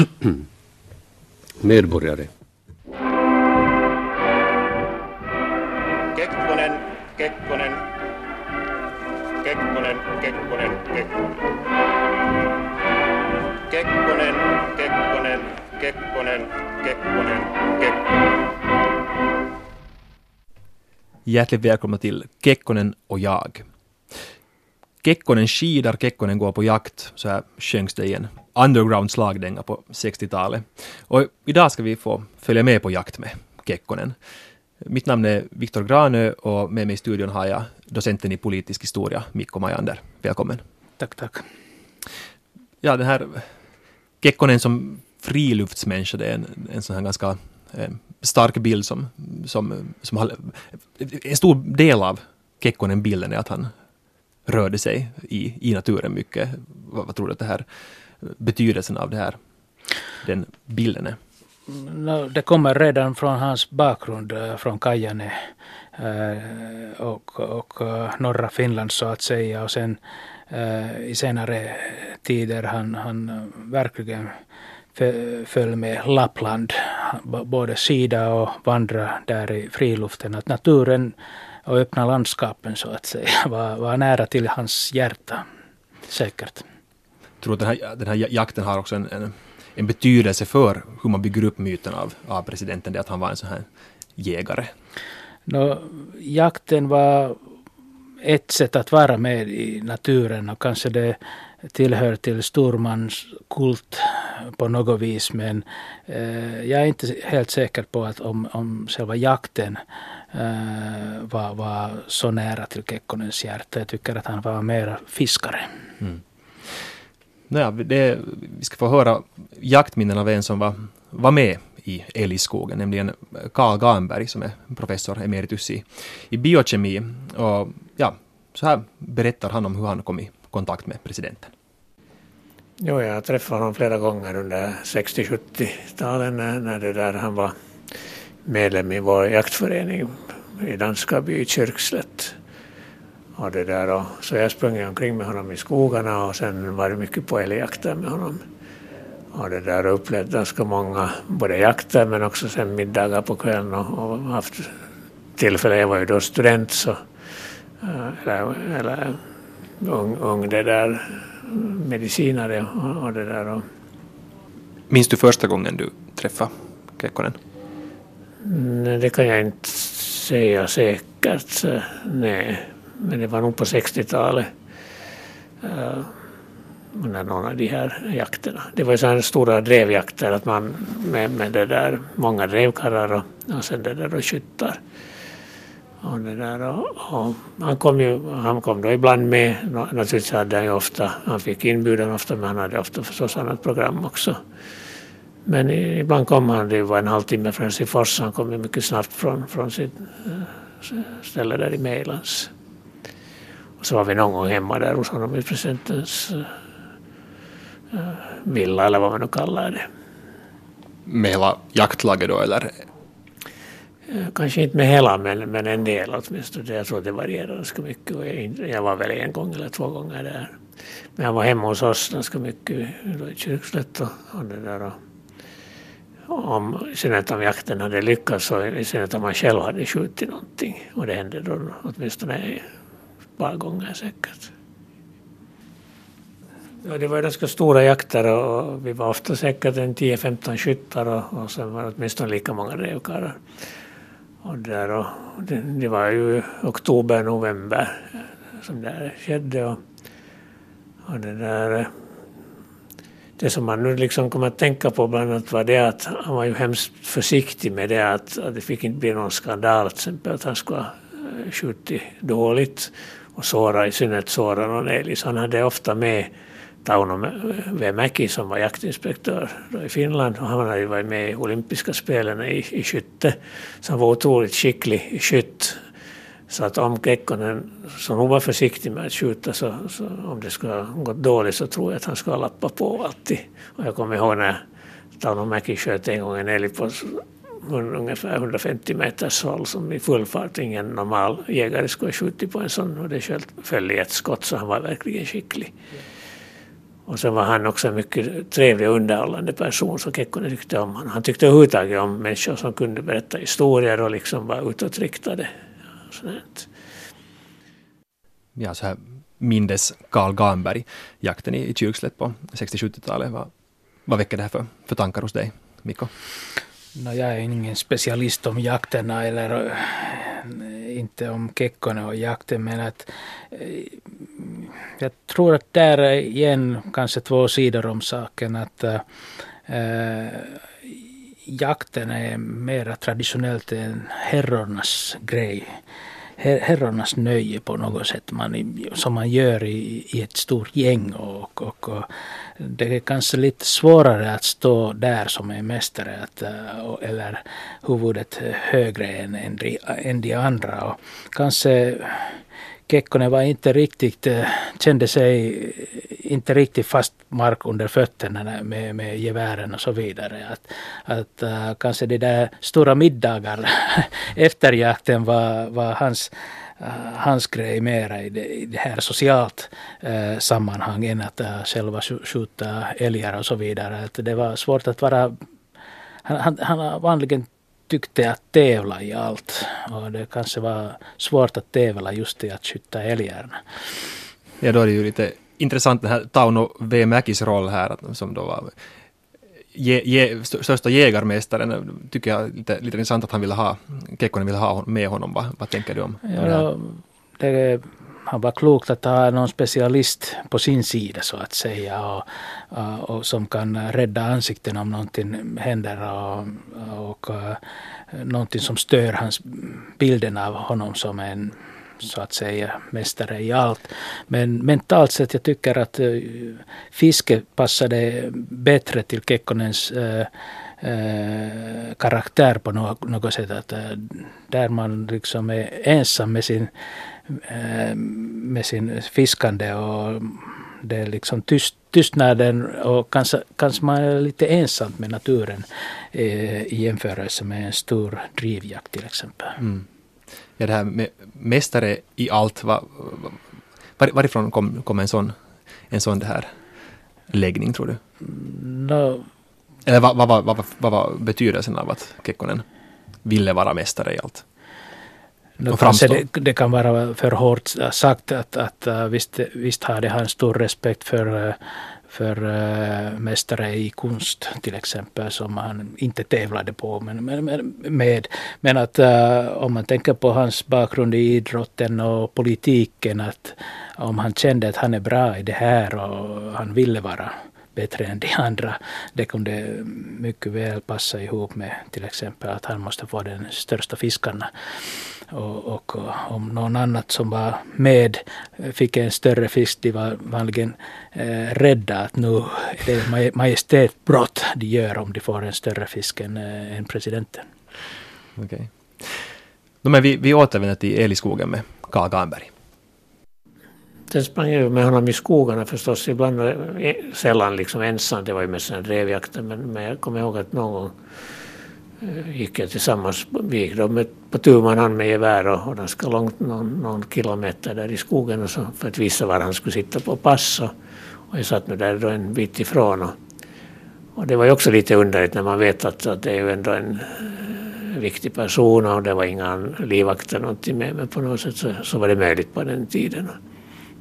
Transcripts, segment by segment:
medborgare. Kekkonen, Kekkonen, Kekkonen, Kekkonen, Kekkonen. Kekkonen, Kekkonen, Kekkonen, Kekkonen, Kekkonen. Hjärtligt välkomna till Kekkonen och jag. Kekkonen skidar, Kekkonen går på jakt, så här sjöngs det i en underground slagdänga på 60-talet. Och idag ska vi få följa med på jakt med Kekkonen. Mitt namn är Viktor Granö och med mig i studion har jag docenten i politisk historia, Mikko Majander. Välkommen. Tack, tack. Ja, den här Kekkonen som friluftsmänniska, det är en, en sån här ganska eh, stark bild som, som, som har, en stor del av Kekkonen-bilden är att han rörde sig i, i naturen mycket. Vad, vad tror du att det här betydelsen av det här, den bilden är? No, det kommer redan från hans bakgrund eh, från Kajane eh, och, och eh, norra Finland så att säga och sen i senare tider han, han verkligen föll med Lappland, både skida och vandra där i friluften. Att naturen och öppna landskapen så att säga var, var nära till hans hjärta, säkert. Jag tror att den här, den här jakten har också en, en, en, betydelse för hur man bygger upp myten av, av presidenten, det att han var en sån här jägare? No, jakten var ett sätt att vara med i naturen och kanske det tillhör till stormans kult på något vis men eh, jag är inte helt säker på att om, om själva jakten var, var så nära till Kekkonens hjärta. Jag tycker att han var mer fiskare. Mm. Naja, det, vi ska få höra jaktminnen av en som var, var med i älgskogen, nämligen Karl Garnberg som är professor emeritus i, i biokemi. Och ja, så här berättar han om hur han kom i kontakt med presidenten. Jo, jag träffade honom flera gånger under 60-70-talen när, när det där han var medlem i vår jaktförening i danska by Kyrkslätt. Och det där och, så jag sprang omkring med honom i skogarna och sen var det mycket på älgjakter med honom. Och det där och upplevt ganska många, både jakter men också sen middagar på kvällen och, och haft tillfälle, jag var ju då student så, eh, eller, eller ung, ung det där medicinare och, och det där. Och. Minns du första gången du träffade Kekkonen? Nej, det kan jag inte säga säkert. Nej, men det var nog på 60-talet. Uh, under någon av de här jakterna. Det var ju sådana stora drevjakter att man med, med det där, många drevkarlar och, och sen det där och skyttar. Och det där, och, och han, kom ju, han kom då ibland med, naturligtvis hade han ju ofta, han fick inbjudan ofta men han hade ofta förstås annat program också. Men ibland kom han, det var en halvtimme från Helsingfors, han kom ju mycket snabbt från, från sitt eh, ställe där i Mejlands. Och så var vi någon gång hemma där hos honom i presidentens uh, villa eller vad man nu kallar det. Med hela jaktlaget då eller Eh, kanske inte med hela men, men en del åtminstone. Jag tror att det varierar ganska mycket. Och jag, var väl en gång eller två gånger där. Men jag var hemma hos oss ganska mycket i Kyrkslätt och, och det där. Och, om, i synnerhet om jakten hade lyckats och i synnerhet om man själv hade skjutit någonting. Och det hände då åtminstone ett par gånger säkert. Ja, det var ganska stora jakter och vi var ofta säkert en 10-15 skyttar och, och sen var det åtminstone lika många drevkarlar. Och, där, och det, det, var ju oktober, november som det skedde. Och, och det där det som man nu liksom kommer att tänka på bland annat var det att han var ju hemskt försiktig med det att, att det fick inte bli någon skandal till exempel att han skulle ha eh, skjutit dåligt och såra, i synnerhet såra någon älg. Så han hade ofta med Tauno Vemäki som var jaktinspektör i Finland och han hade ju varit med i olympiska spelen i, i skytte. Så han var otroligt skicklig i skytt. Så att om Kekkonen, som nog var försiktig med att skjuta, så, så, om det skulle ha gått dåligt så tror jag att han skulle ha lappat på alltid. Och jag kommer ihåg när Tauno Mäki sköt en gång en älg på ungefär 150 meters håll som i full fart ingen normal jägare skulle ha skjutit på en sån och det föll i ett skott så han var verkligen skicklig. Och sen var han också en mycket trevlig och underhållande person som Kekkonen tyckte om. Han tyckte överhuvudtaget om människor som kunde berätta historier och liksom var utåtriktade. Ja, så här mindes Karl Gamberg jakten i, i Kyrkslätt på 60-70-talet. Vad, vad väcker det här för, för tankar hos dig, Mikko? No, jag är ingen specialist om jakterna eller äh, inte om Kekkonen och jakten men att äh, jag tror att där är igen kanske två sidor om saken att äh, jakten är mer traditionellt en herrornas grej herrarnas nöje på något sätt man, som man gör i, i ett stort gäng. Och, och, och, det är kanske lite svårare att stå där som en mästare att, eh, eller huvudet högre än, än, de, än de andra. Och kanske Kekkonen var inte riktigt, eh, kände sig inte riktigt fast mark under fötterna med, med gevären och så vidare. Att, att uh, kanske de där stora middagar efter jakten var, var hans äh, hans grej mera i det, i det här socialt äh, sammanhang än att uh, själva skjuta älgar och så vidare. Att det var svårt att vara... Han, han, han vanligen tyckte att tävla i allt. Och det kanske var svårt att tävla just i att skjuta älgarna. Ja, då är det ju lite intressant den här Tauno V. Mäkis roll här, som då var je, je, största jägarmästaren, tycker jag lite, lite intressant att han ville ha, Kekkonen ville ha med honom. Vad, vad tänker du om ja, det? det han var klokt att ha någon specialist på sin sida så att säga och, och, som kan rädda ansikten om någonting händer och, och, och någonting som stör hans bilden av honom som en så att säga mästare i allt. Men mentalt sett jag tycker att uh, fiske passade bättre till Kekkonens uh, uh, karaktär på något, något sätt. Att, där man liksom är ensam med sin, med sin fiskande och det är liksom tyst, tystnaden och kanske, kanske man är lite ensam med naturen i jämförelse med en stor drivjakt till exempel. Mm ja, det här med mästare i allt, var, var, varifrån kom, kom en sån, en sån det här läggning tror du? No. Eller vad, vad, vad, vad, vad var betydelsen av att Kekkonen ville vara mästare i allt? No, kanske det, det, kan vara för hårt sagt att, att uh, visst, visst hade han stor respekt för uh, för äh, mästare i konst till exempel som han inte tävlade på men, men, med. Men att äh, om man tänker på hans bakgrund i idrotten och politiken att om han kände att han är bra i det här och han ville vara bättre än de andra. Det kunde mycket väl passa ihop med till exempel att han måste få den största fiskarna. Och, och, om någon annat som var med fick en större fisk, de var vanligen eh, rädda att nu är det majestätbrott de gör om de får en större fisk än, eh, än presidenten. Okej. Okay. No, men vi, vi återvänder till Eliskogen med Karl Garnberg. Sen sprang jag med honom i skogarna förstås, ibland e- sällan liksom ensam, det var ju mest en drevjakten, men, men jag kommer ihåg att någon gång eh, gick jag tillsammans, vi gick då med, på tu man hand med gevär och, och ganska långt, någon, någon, kilometer där i skogen och så, för att visa var han skulle sitta på pass. Och, och jag satt nu där då en bit ifrån. Och, och det var ju också lite underligt när man vet att, att det är ju ändå en eh, viktig person och det var inga livvakter någonting med, men på något sätt så, så var det möjligt på den tiden.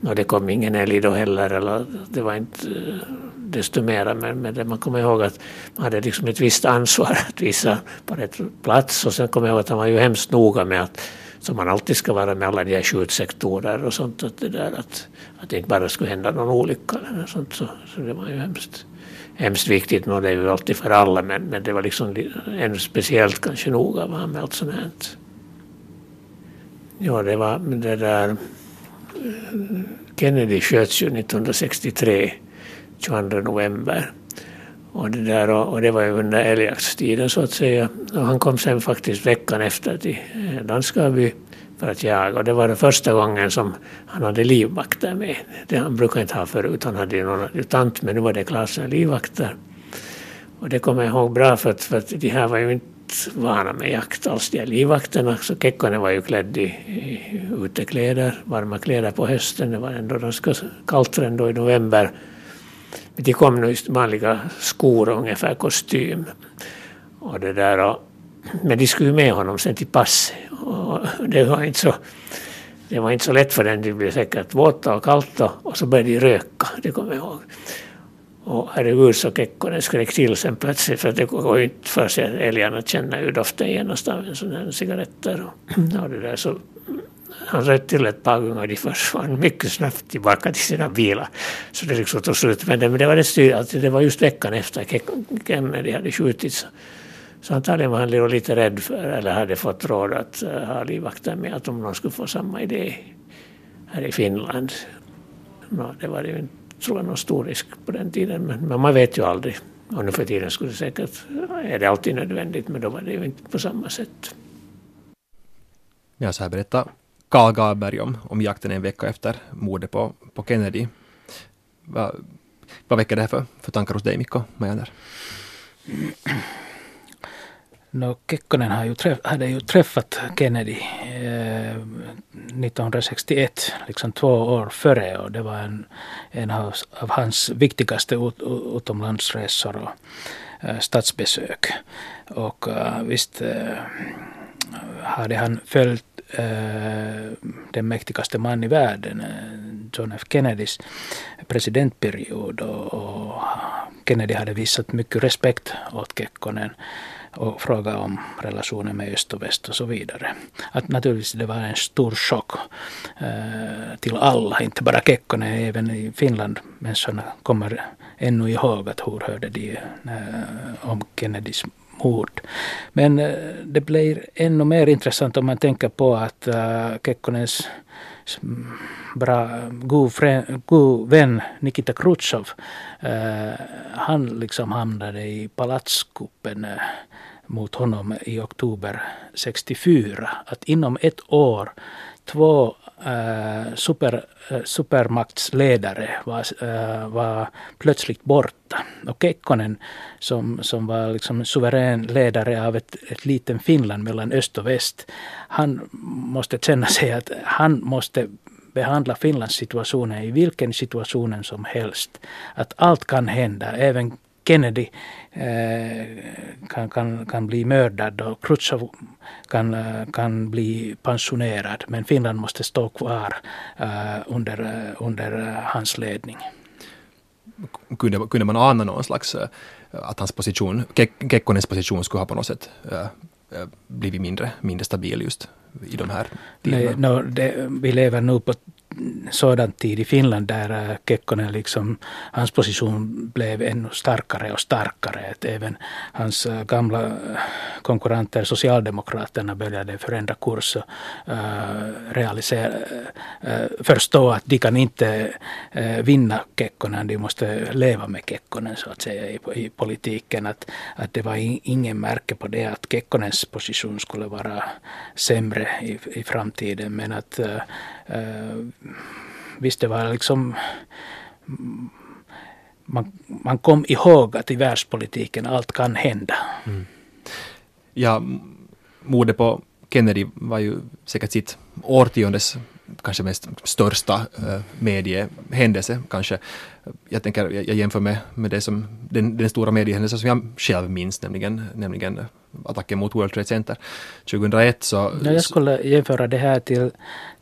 Och det kom ingen älg då heller, eller det var inte eh, desto mera, men, men det man kommer ihåg att man hade liksom ett visst ansvar att visa på rätt plats och sen kommer jag ihåg att han var ju hemskt noga med att som man alltid ska vara med alla de här skjutsektorer och sånt, att det där att, att det inte bara skulle hända någon olycka eller sånt, så, så det var ju hemskt, hemskt viktigt, och det är ju alltid för alla, men, men det var liksom ännu speciellt kanske noga var han med allt sånt här. Ja, det var det där Kennedy sköts ju 1963, 22 november. Och det, där, och det var ju under älgjaktstiden så att säga. Och han kom sen faktiskt veckan efter till eh, Danskaby för att jaga. Och det var den första gången som han hade livvakter med. Det han brukade inte ha förut. Han hade ju någon adjutant men nu var det klassen livvakter. Och det kommer jag ihåg bra för att, för att de här var ju inte vana med jakt alls, de här livvakterna. Så Kekkonen var ju klädd i, i utekläder, varma kläder på hösten. Det var ändå ganska kallt ändå i november. Men de kom nog i vanliga skor och ungefär kostym. Och det där och, men de skulle ju med honom sen till passet. Och det var inte så det var inte så lätt för dem, de blev säkert våta och kallt och, så började de röka, det kommer jag ihåg. Och herregud så Kekkonen skrek till sen plötsligt för det går ju inte för sig älgarna känner ju doften genast av en sån här cigaretter och, och det där så han röt till ett par gånger och de försvann mycket snabbt tillbaka till sina bilar. Så det liksom tog slut med det. Men det var, det, alltså det var just veckan efter Kennedy hade skjutits. Så antagligen var han lite rädd för, eller hade fått råd att uh, ha livvakter med att om någon skulle få samma idé här i Finland. No, det var ju inte, tror jag, någon stor risk på den tiden, men, men man vet ju aldrig. Och nu för tiden skulle det säkert, är det alltid nödvändigt, men då var det ju inte på samma sätt. Ja, så här berättar Karl Garberg om, om jakten en vecka efter mordet på, på Kennedy. Va, vad väcker det här för, för tankar hos dig, Mikko Majander? No, Kekkonen har ju träff, hade ju träffat Kennedy eh, 1961, liksom två år före och det var en, en av, av hans viktigaste ut, utomlandsresor och eh, statsbesök. Och eh, visst eh, hade han följt eh, den mäktigaste man i världen, eh, John F Kennedys presidentperiod och, och Kennedy hade visat mycket respekt åt Kekkonen och fråga om relationen med öst och väst och så vidare. Att naturligtvis det var en stor chock eh, till alla, inte bara Kekkonen, även i Finland. Människorna kommer ännu ihåg att hur hörde de eh, om Kennedys mord. Men eh, det blir ännu mer intressant om man tänker på att eh, Kekkonens Mm, bra, god, fre, god vän Nikita Khrushchev, uh, han liksom hamnade i palatskuppen uh, mot honom i oktober 64. Att inom ett år två Eh, super, eh, supermaktsledare var, eh, var plötsligt borta. Och Kekkonen som, som var liksom suverän ledare av ett, ett litet Finland mellan öst och väst. Han måste känna sig att han måste behandla Finlands situation i vilken situation som helst. Att allt kan hända, även Kennedy eh, kan, kan, kan bli mördad och Khrushchev kan, kan bli pensionerad. Men Finland måste stå kvar eh, under, under hans ledning. Kunde, kunde man ana någon slags att hans position, Kekkonens position skulle ha på något sätt blivit mindre, mindre stabil just i de här tiderna? Nej, no, det, vi lever nu på sådan tid i Finland där eh, Kekkonen liksom, hans position blev ännu starkare och starkare. Att även hans eh, gamla eh, konkurrenter Socialdemokraterna började förändra kurs och uh, realisera, uh, förstå att de kan inte uh, vinna Kekkonen, de måste leva med Kekkonen så att säga i, i politiken. Att, att det var in, ingen märke på det att Kekkonens position skulle vara sämre i, i framtiden men att Eh, visst, det var liksom... Man, man kom ihåg att i världspolitiken allt kan hända. Mm. Ja, mordet på Kennedy var ju säkert sitt årtiondes kanske mest största uh, mediehändelse kanske. Jag tänker, jag, jämför med, med det som, den, den stora mediehändelsen som jag själv minns, nämligen, nämligen attacken mot World Trade Center 2001. Så, ja, jag skulle jämföra det här till,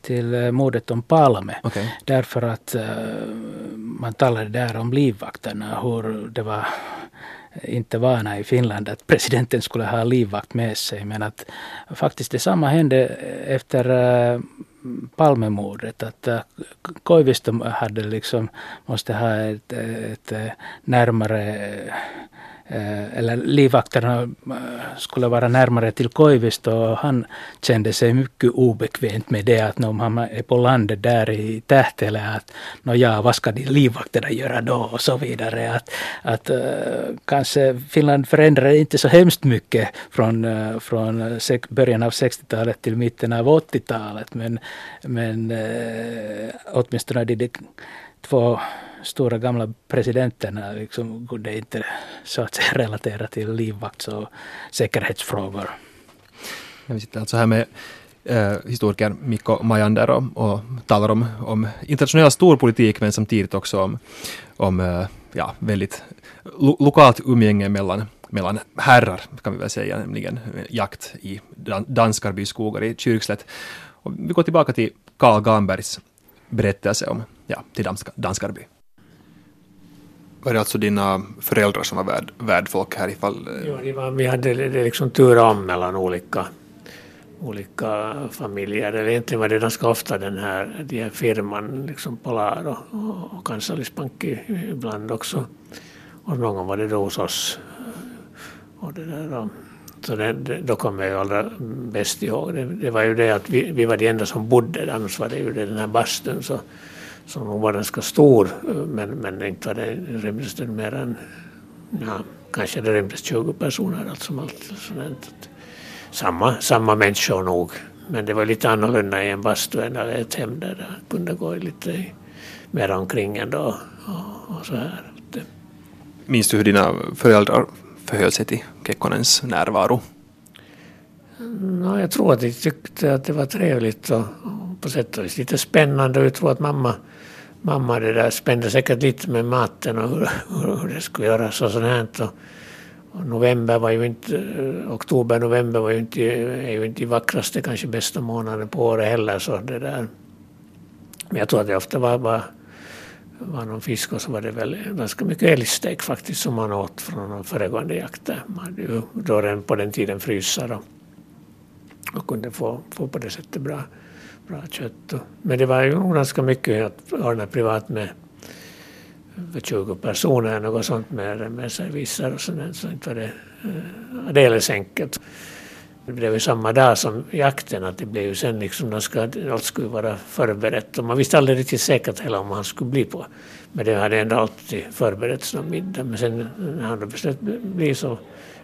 till eh, mordet om Palme. Okay. Därför att uh, man talade där om livvakterna, hur det var inte vana i Finland att presidenten skulle ha livvakt med sig. Men att faktiskt detsamma hände efter uh, Palmemordet. Att Koivisto hade liksom, måste ha ett, ett, närmare Eh, eller livvakterna eh, skulle vara närmare till Koivisto och han kände sig mycket obekvämt med det att om han är på landet där i Tähtele att no ja, vad ska de livvakterna göra då och så vidare. Att, att uh, kanske Finland förändrade inte så hemskt mycket från, uh, från början av 60-talet till mitten av 80-talet men, men uh, åtminstone de två stora gamla presidenterna liksom kunde inte så att säga relatera till livvakts och säkerhetsfrågor. Vi sitter alltså här med eh, Mikko Majander och, och talar om, om internationell storpolitik men samtidigt också om, om eh, ja, väldigt lo lokalt umgänge mellan, mellan herrar, kan vi väl säga, nämligen eh, jakt i Dan Danskarby skogar i Kyrkslätt. Och vi går tillbaka till Karl Gambergs berättelse om ja, till Dansk Danskarby. Var det alltså dina föräldrar som var värd, värdfolk här ifall... Jo, det var, vi hade det liksom tur om mellan olika, olika familjer. Eller egentligen var det ganska ofta den här, de här firman, liksom Polar och, och, och Kansallisbanki ibland också. Och någon gång var det då hos oss. Och det där, då. så det, då kommer jag ju allra bäst ihåg. Det, det var ju det att vi, vi var de enda som bodde där, annars var det ju det, den här bastun. Så, som var ganska stor, men, men inte var det, rymdes det mer än, ja, kanske det rymdes 20 personer allt som allt. Sådant. Samma, samma människor nog, men det var lite annorlunda i en bastu än ett hem där det kunde gå lite mer omkring ändå och, och så här. Minns du hur dina föräldrar förhöll sig till Kekkonens närvaro? No, jag tror att de tyckte att det var trevligt och, och på sätt och vis lite spännande. Jag tror att mamma mamma det där spände säkert lite med maten och hur, hur det skulle göras och sånt här. Och, och november var ju inte, oktober, november var ju inte, är ju inte de vackraste, kanske bästa månaden på året heller. Så det där. Men jag tror att det ofta var, var, var någon fisk och så var det väl ganska mycket älgstek faktiskt som man åt från de föregående jakter. Man hade ju då redan på den tiden frysar och, och kunde få, få på det sättet bra bra kött. Men det var ju ganska mycket att ordna privat med för 20 personer, något sånt med, med serviser och sånt, så inte var det eh, alldeles enkelt. Det blev ju samma dag som jakten, att det blev ju sen liksom, de ska, allt skulle vara förberett. Och man visste aldrig riktigt säkert heller om han skulle bli på. Men det hade ändå alltid förberetts någon middag. Men sen när han beslöt bli så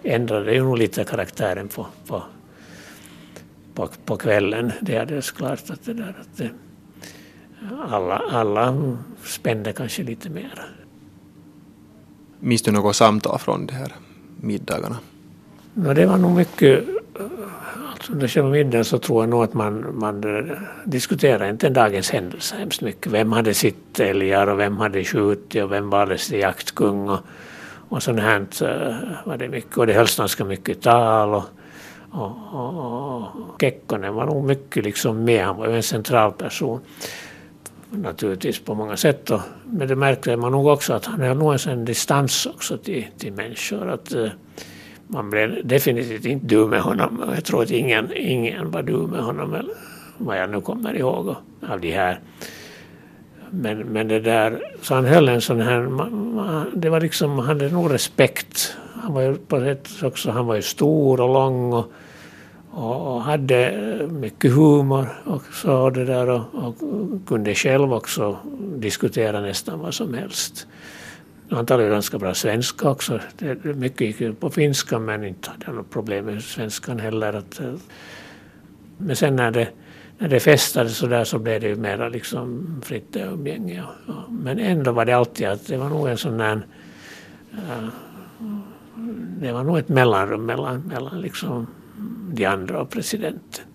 ändrade det ju nog lite karaktären på, på på, på kvällen. Det är alldeles klart att det där att alla, alla spände kanske lite mer. Minns du något samtal från de här middagarna? No, det var nog mycket, alltså under själva middagen så tror jag nog att man, man diskuterade inte dagens händelse hemskt mycket. Vem hade sitt älgar och vem hade skjutit och vem valdes till jaktkung och, och sånt här var det mycket. Och det hölls ganska mycket tal och, och, och, och Kekkonen var nog mycket liksom med, han var ju en central person naturligtvis på många sätt. Och, men det märkte man nog också att han höll nog en distans också till, till människor. Att, uh, man blev definitivt inte du med honom. Jag tror att ingen, ingen var du med honom, eller, vad jag nu kommer ihåg av de här. Men, men det där, så han höll en sån här, det var liksom, han hade nog respekt. Han var ju på ett sätt också, han var ju stor och lång och och, hade mycket humor och så det där och, och, kunde själv också diskutera nästan vad som helst. Han talade ganska bra svenska också. Det, mycket gick på finska men inte hade han något problem med svenskan heller. Att, eh, men sen när det, när det festade så där så blev det ju mera liksom fritt umgänge. Och, och, men ändå var det alltid att det var nog en sån där uh, det var nog ett mellanrum mellan, mellan liksom de andra och presidenten.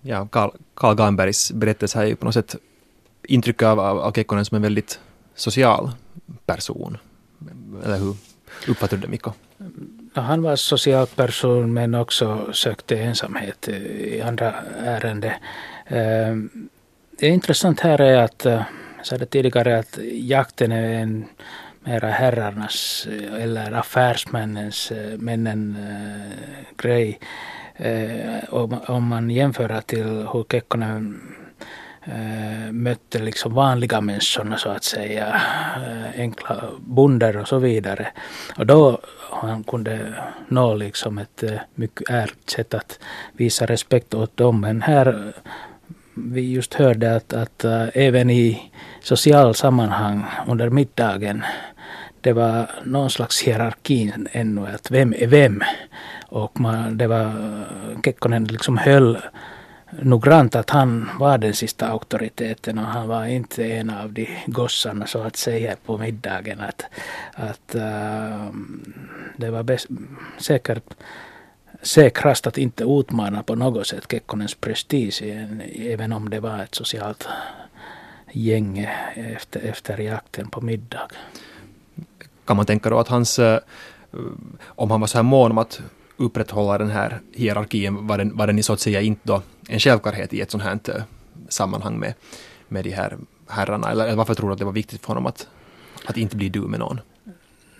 Ja, Karl, Karl Gambergs berättelse har ju på något sätt intryck av, av Kekkonen som en väldigt social person. Eller hur uppfattar du det, Mikko? han var social person men också sökte ensamhet i andra ärenden. Ehm, det intressant här är att, jag sa det tidigare, att jakten är en mera herrarnas eh, eller affärsmännens eh, männen, äh, grej. Äh, om, om man jämför till hur Kekkonen äh, mötte liksom vanliga människorna så att säga, enkla bonder och så vidare. Och då han kunde nå liksom ett mycket ärligt sätt att visa respekt åt dem. Men här vi just hörde att, att äh, även i social sammanhang under middagen det var någon slags hierarki ännu, att vem är vem? Och man, det var, Kekkonen liksom höll noggrant att han var den sista auktoriteten och han var inte en av de gossarna så att säga på middagen. Att, att uh, det var bäst, säkert säkrast att inte utmana på något sätt Kekkonens prestige, även om det var ett socialt gäng efter, efter jakten på middag. Kan man tänka då att hans, eh, om han var så här mån om att upprätthålla den här hierarkin, var den, var den så att säga inte då en självklarhet i ett sånt här eh, sammanhang med, med de här herrarna? Eller varför tror du att det var viktigt för honom att, att inte bli du med någon?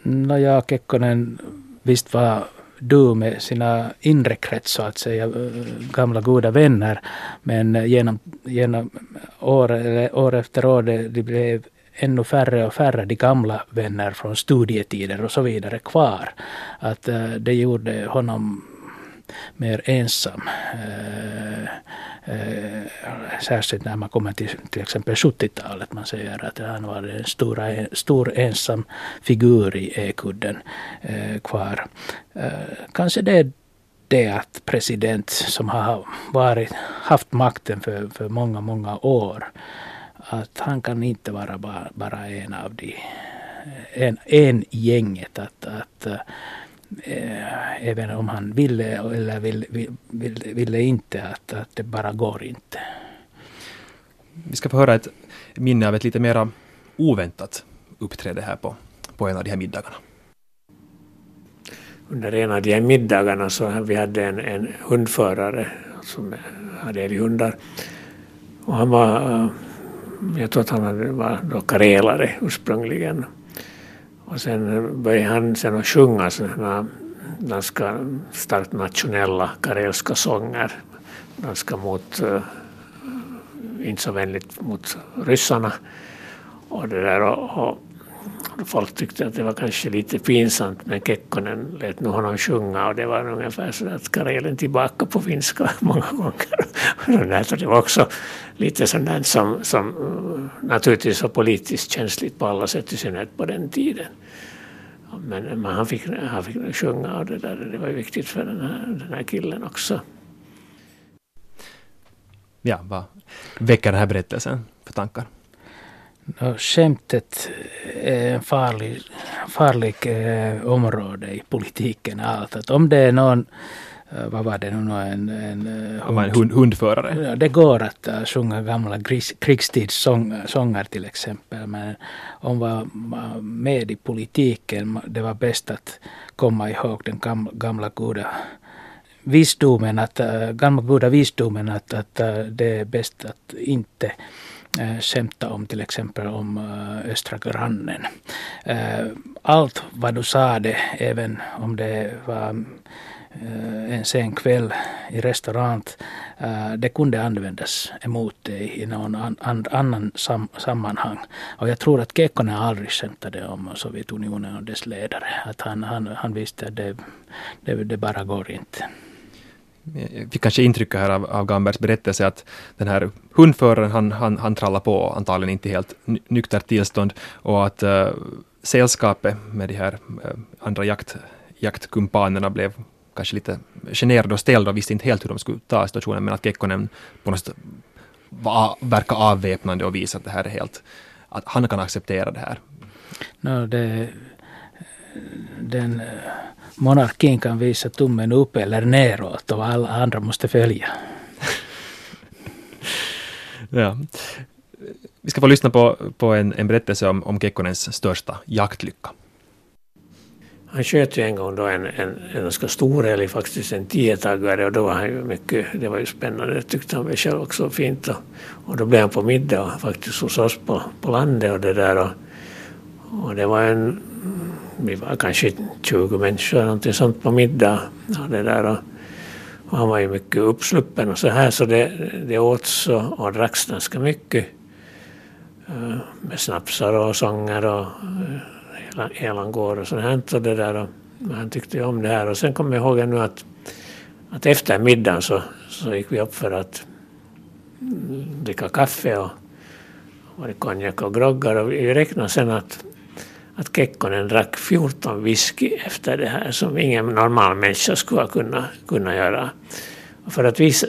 Nåja, Kekkonen visst var du med sina inre krets, så att säga, eh, gamla goda vänner. Men genom, genom år, år efter år, det, det blev ännu färre och färre de gamla vänner från studietider och så vidare kvar. Att eh, det gjorde honom mer ensam. Eh, eh, särskilt när man kommer till till exempel 70-talet. Man säger att han var en stora, stor ensam figur i Ekudden eh, kvar. kanske det är det att president som har varit, haft makten för, för många, många år att han kan inte vara bara, bara en av de en, en gänget. Att, att äh, även om han ville eller ville, ville, ville inte, att, att det bara går inte. Vi ska få höra ett minne av ett lite mera oväntat uppträde här på, på en av de här middagarna. Under en av de här middagarna så vi hade en, en hundförare som hade älghundar. Och han var jag tror att han var då karelare ursprungligen. Och sen började han sen att sjunga sådana ganska äh, starkt nationella karelska sånger. Ganska mot, äh, inte så vänligt mot ryssarna. Och det där och, och folk tyckte att det var kanske lite pinsamt men Kekkonen lät nu honom sjunga och det var ungefär så att Karelen tillbaka på finska många gånger. det var också lite sådant som, som eh, naturligtvis var politiskt känsligt på alla sätt, i synnerhet på den tiden. Men, eh, men han, fick, han fick sjunga och det, där, det var viktigt för den här, den här killen också. Ja, vad väcker den här berättelsen för tankar? Skämtet är en farlig, farlig eh, område i politiken. Allt. Att om det är någon eh, vad var det nu, en, en, hund, en hund, hundförare? Det går att uh, sjunga gamla krigstidssånger till exempel. Men om man var med i politiken, det var bäst att komma ihåg den gamla, gamla goda visdomen, att, uh, gamla goda visdomen att, att uh, det är bäst att inte eh, skämta om till exempel om eh, östra grannen. Eh, allt vad du sa det, även om det var eh, en sen kväll i restaurang, eh, det kunde användas emot dig i någon an, an, annan sam, sammanhang. Och jag tror att Kekkonen aldrig skämtade om Sovjetunionen och dess ledare. Att han, han, han visste att det, det, det bara går inte fick kanske intrycket här av, av Gambergs berättelse att den här hundföraren han, han, han trallar på antagligen inte helt nyktert tillstånd och att äh, sällskapet med de här äh, andra jakt, jaktkumpanerna blev kanske lite generade och ställda och visste inte helt hur de skulle ta situationen men att Kekkonen på något sätt var, verkar avväpnande och visa att det här är helt, att han kan acceptera det här. No, det, den eh, monarkin kan visa tummen upp eller neråt och alla andra måste följa. ja. Vi ska få lyssna på, på en, en berättelse om, om Kekkonens största jaktlycka. Han sköt ju en gång då en, en, en ganska stor älg, faktiskt en tiotaggare, och då var han ju mycket, det var ju spännande, det tyckte han väl själv också fint. Och, och då blev han på middag faktiskt hos oss på, på landet och det där. Och, och det var en vi var kanske 20 människor någonting sånt på middag. Och det där, och, och han var ju mycket uppsluppen och så här så det, det åts och, och dracks ganska mycket. Uh, med snapsar och sånger och eh, uh, elangård och sånt här. Och det där, och, han tyckte ju om det här och sen kommer jag ihåg nu att, att efter middagen så, så gick vi upp för att mm, dricka kaffe och var det konjak och groggar och vi räknade sen att att Kekkonen drack 14 whisky efter det här som ingen normal människa skulle kunna, kunna göra. Och för att visa,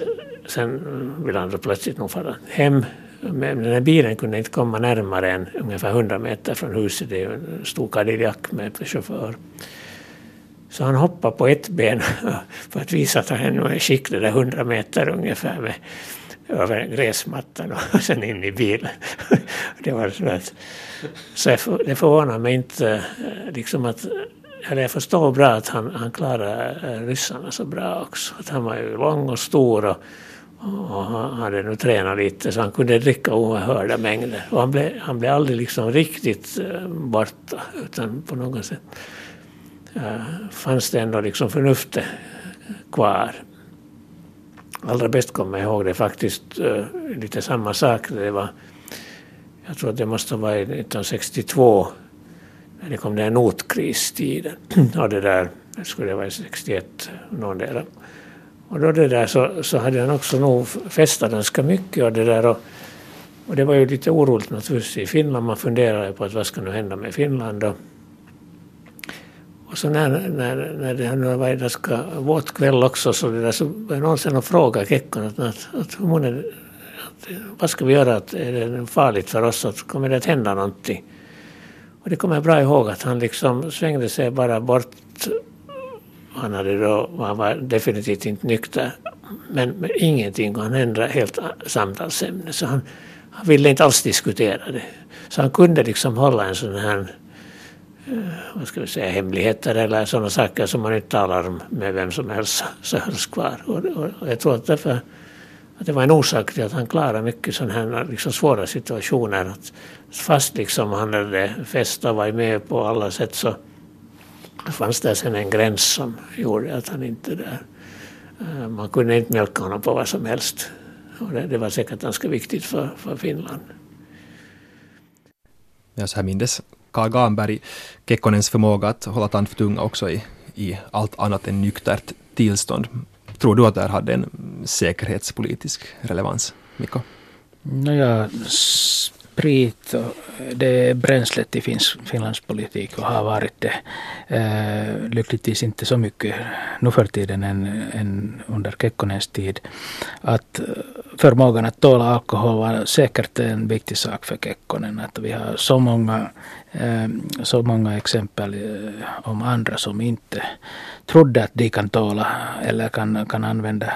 sen ville han då plötsligt nog fara hem men den här bilen kunde inte komma närmare än ungefär 100 meter från huset. Det är ju en stor Cadillac med chaufför. Så han hoppade på ett ben för att visa att han är skicklig, där 100 meter ungefär med, över gräsmattan och sen in i bilen. Det var så att, så det förvånar mig inte eh, liksom att eller jag förstår bra att han, han klarade eh, ryssarna så bra också. Att han var ju lång och stor och, och han hade nu tränat lite så han kunde dricka oerhörda mängder. Och han blev, han blev aldrig liksom riktigt eh, borta utan på något sätt fanns det ändå liksom förnuftet kvar. Allra bäst kommer jag ihåg det faktiskt uh, lite samma sak. Det var, jag tror att det måste ha varit 1962 när det kom den notkristiden. och det där, det skulle vara 61, någon del. Och då det där så, så hade han också nog festat ganska mycket och det där. Och, och det var ju lite oroligt naturligtvis i Finland. Man funderade på att vad ska nu hända med Finland. Och, och så när, när, när det nu var en ganska våt kväll också så, det där, så började någon sen fråga Kekkonen att, att, att, att, vad ska vi göra, att, är det farligt för oss, att kommer det att hända någonting? Och det kommer jag bra ihåg att han liksom svängde sig bara bort. Han, hade då, han var definitivt inte nykter. Men, men ingenting han ändrade helt samtalsämne. Så han, han ville inte alls diskutera det. Så han kunde liksom hålla en sån här vad ska vi säga, hemligheter eller sådana saker som man inte talar om med vem som helst så hölls kvar. Och, och, och jag tror att därför att det var en orsak till att han klarade mycket sådana här liksom svåra situationer. Att fast liksom han hade fest och varit med på alla sätt så fanns det sen en gräns som gjorde att han inte där... Eh, man kunde inte mjölka honom på vad som helst. Och det, det var säkert ganska viktigt för, för Finland. Ja, så här mindes Karl Gamberg Kekkonens förmåga att hålla tand för tunga också i, i allt annat än nyktert tillstånd. Tror du att det här hade en säkerhetspolitisk relevans, Mikko? Nåja, sprit och det är bränslet i Finns, Finlands politik och har varit det. Eh, lyckligtvis inte så mycket nu för tiden än, än under Kekkonens tid. Att eh, förmågan att tåla alkohol var säkert en viktig sak för Kekkonen. Att vi har så många, Ehm, så många exempel eh, om andra som inte trodde att de kan tåla eller kan, kan använda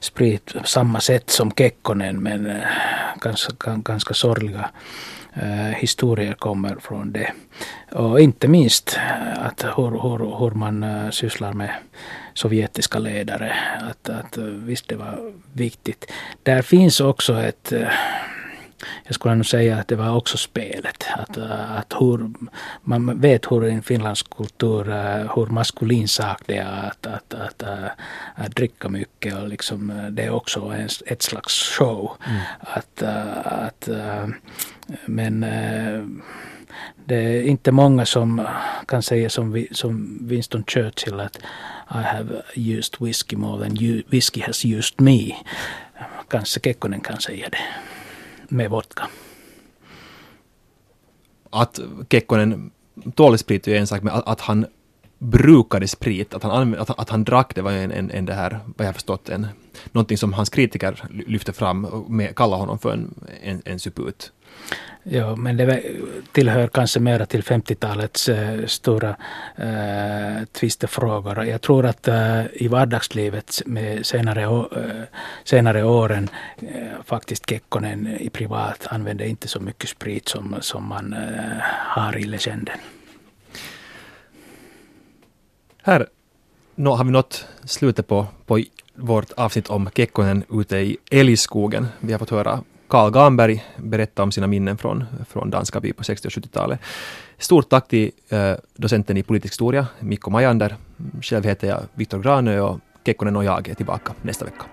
sprit på samma sätt som Kekkonen men eh, ganska, ganska sorgliga eh, historier kommer från det. Och inte minst att hur, hur, hur man sysslar med sovjetiska ledare. Att, att visst det var viktigt. Där finns också ett jag skulle nog säga att det var också spelet. Att, att hur, man vet hur i finländsk kultur, hur maskulin sak det är att, att, att, att, att dricka mycket och liksom, det är också en, ett slags show. Mm. Att, att, men det är inte många som kan säga som, som Winston Churchill att I have used whiskey more than you, whiskey has used me. Kanske Kekkonen kan säga det med vodka. Att Kekkonen tål sprit är en sak, men att, att han brukade sprit, att han, att, att han drack det var en, en, en det här, vad jag förstått, en, någonting som hans kritiker lyfte fram och kallade honom för en, en, en suput. Ja, men det tillhör kanske mera till 50-talets äh, eh, stora äh, tvistefrågor. Jag tror att äh, i vardagslivet med senare, äh, senare åren äh, faktiskt Kekkonen i privat använde inte så mycket sprit som, som man äh, har i legenden. Här nå, har vi nått slutet på, på vårt avsnitt om Kekkonen ute i älgskogen. Vi har fått höra Karl Gamberg berätta om sina minnen från, från Danskaby på 60 och 70-talet. Stort tack till eh, docenten i politisk historia, Mikko Majander. Själv heter jag Viktor Granö och Kekkonen och jag är tillbaka nästa vecka.